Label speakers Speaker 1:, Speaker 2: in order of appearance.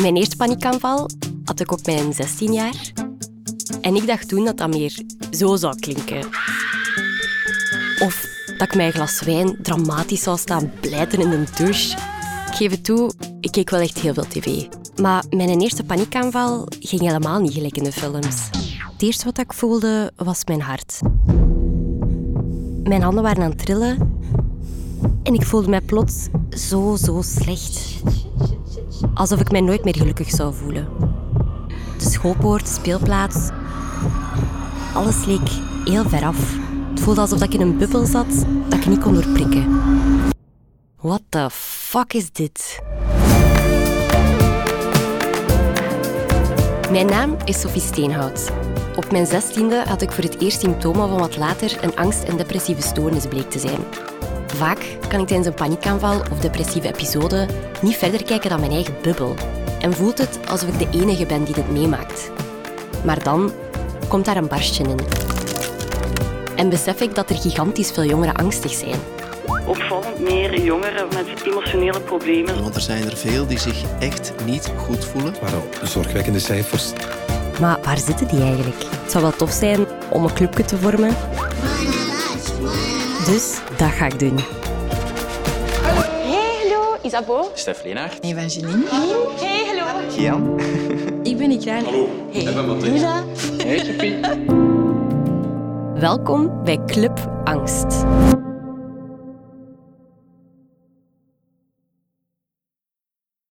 Speaker 1: Mijn eerste paniekaanval had ik op mijn 16 jaar. En ik dacht toen dat dat meer zo zou klinken. Of dat ik mijn glas wijn dramatisch zou staan blijten in de douche. Ik geef het toe, ik keek wel echt heel veel tv. Maar mijn eerste paniekaanval ging helemaal niet gelijk in de films. Het eerste wat ik voelde was mijn hart. Mijn handen waren aan het trillen en ik voelde mij plots zo, zo slecht. Alsof ik mij nooit meer gelukkig zou voelen. De schoolpoort, de speelplaats, alles leek heel ver af. Het voelde alsof ik in een bubbel zat dat ik niet kon doorprikken. What the fuck is dit? Mijn naam is Sophie Steenhout. Op mijn zestiende had ik voor het eerst symptomen van wat later een angst- en depressieve stoornis bleek te zijn. Vaak kan ik tijdens een paniekaanval of depressieve episode niet verder kijken dan mijn eigen bubbel en voelt het alsof ik de enige ben die dit meemaakt. Maar dan komt daar een barstje in. En besef ik dat er gigantisch veel jongeren angstig zijn.
Speaker 2: Opvallend meer jongeren met emotionele problemen.
Speaker 3: Want er zijn er veel die zich echt niet goed voelen.
Speaker 4: Maar al zorgwekkende cijfers.
Speaker 1: Maar waar zitten die eigenlijk? Het zou wel tof zijn om een clubje te vormen. Dus dat ga ik doen.
Speaker 5: Hey, hallo, Isabeau.
Speaker 6: Stef Leenaert.
Speaker 5: Evangeline. Hey, hallo.
Speaker 6: Gian.
Speaker 5: Ik ben Ikraan. Hallo. Hey, ik ben Mathilda.
Speaker 6: Hey, Sophie.
Speaker 1: Welkom bij Club Angst.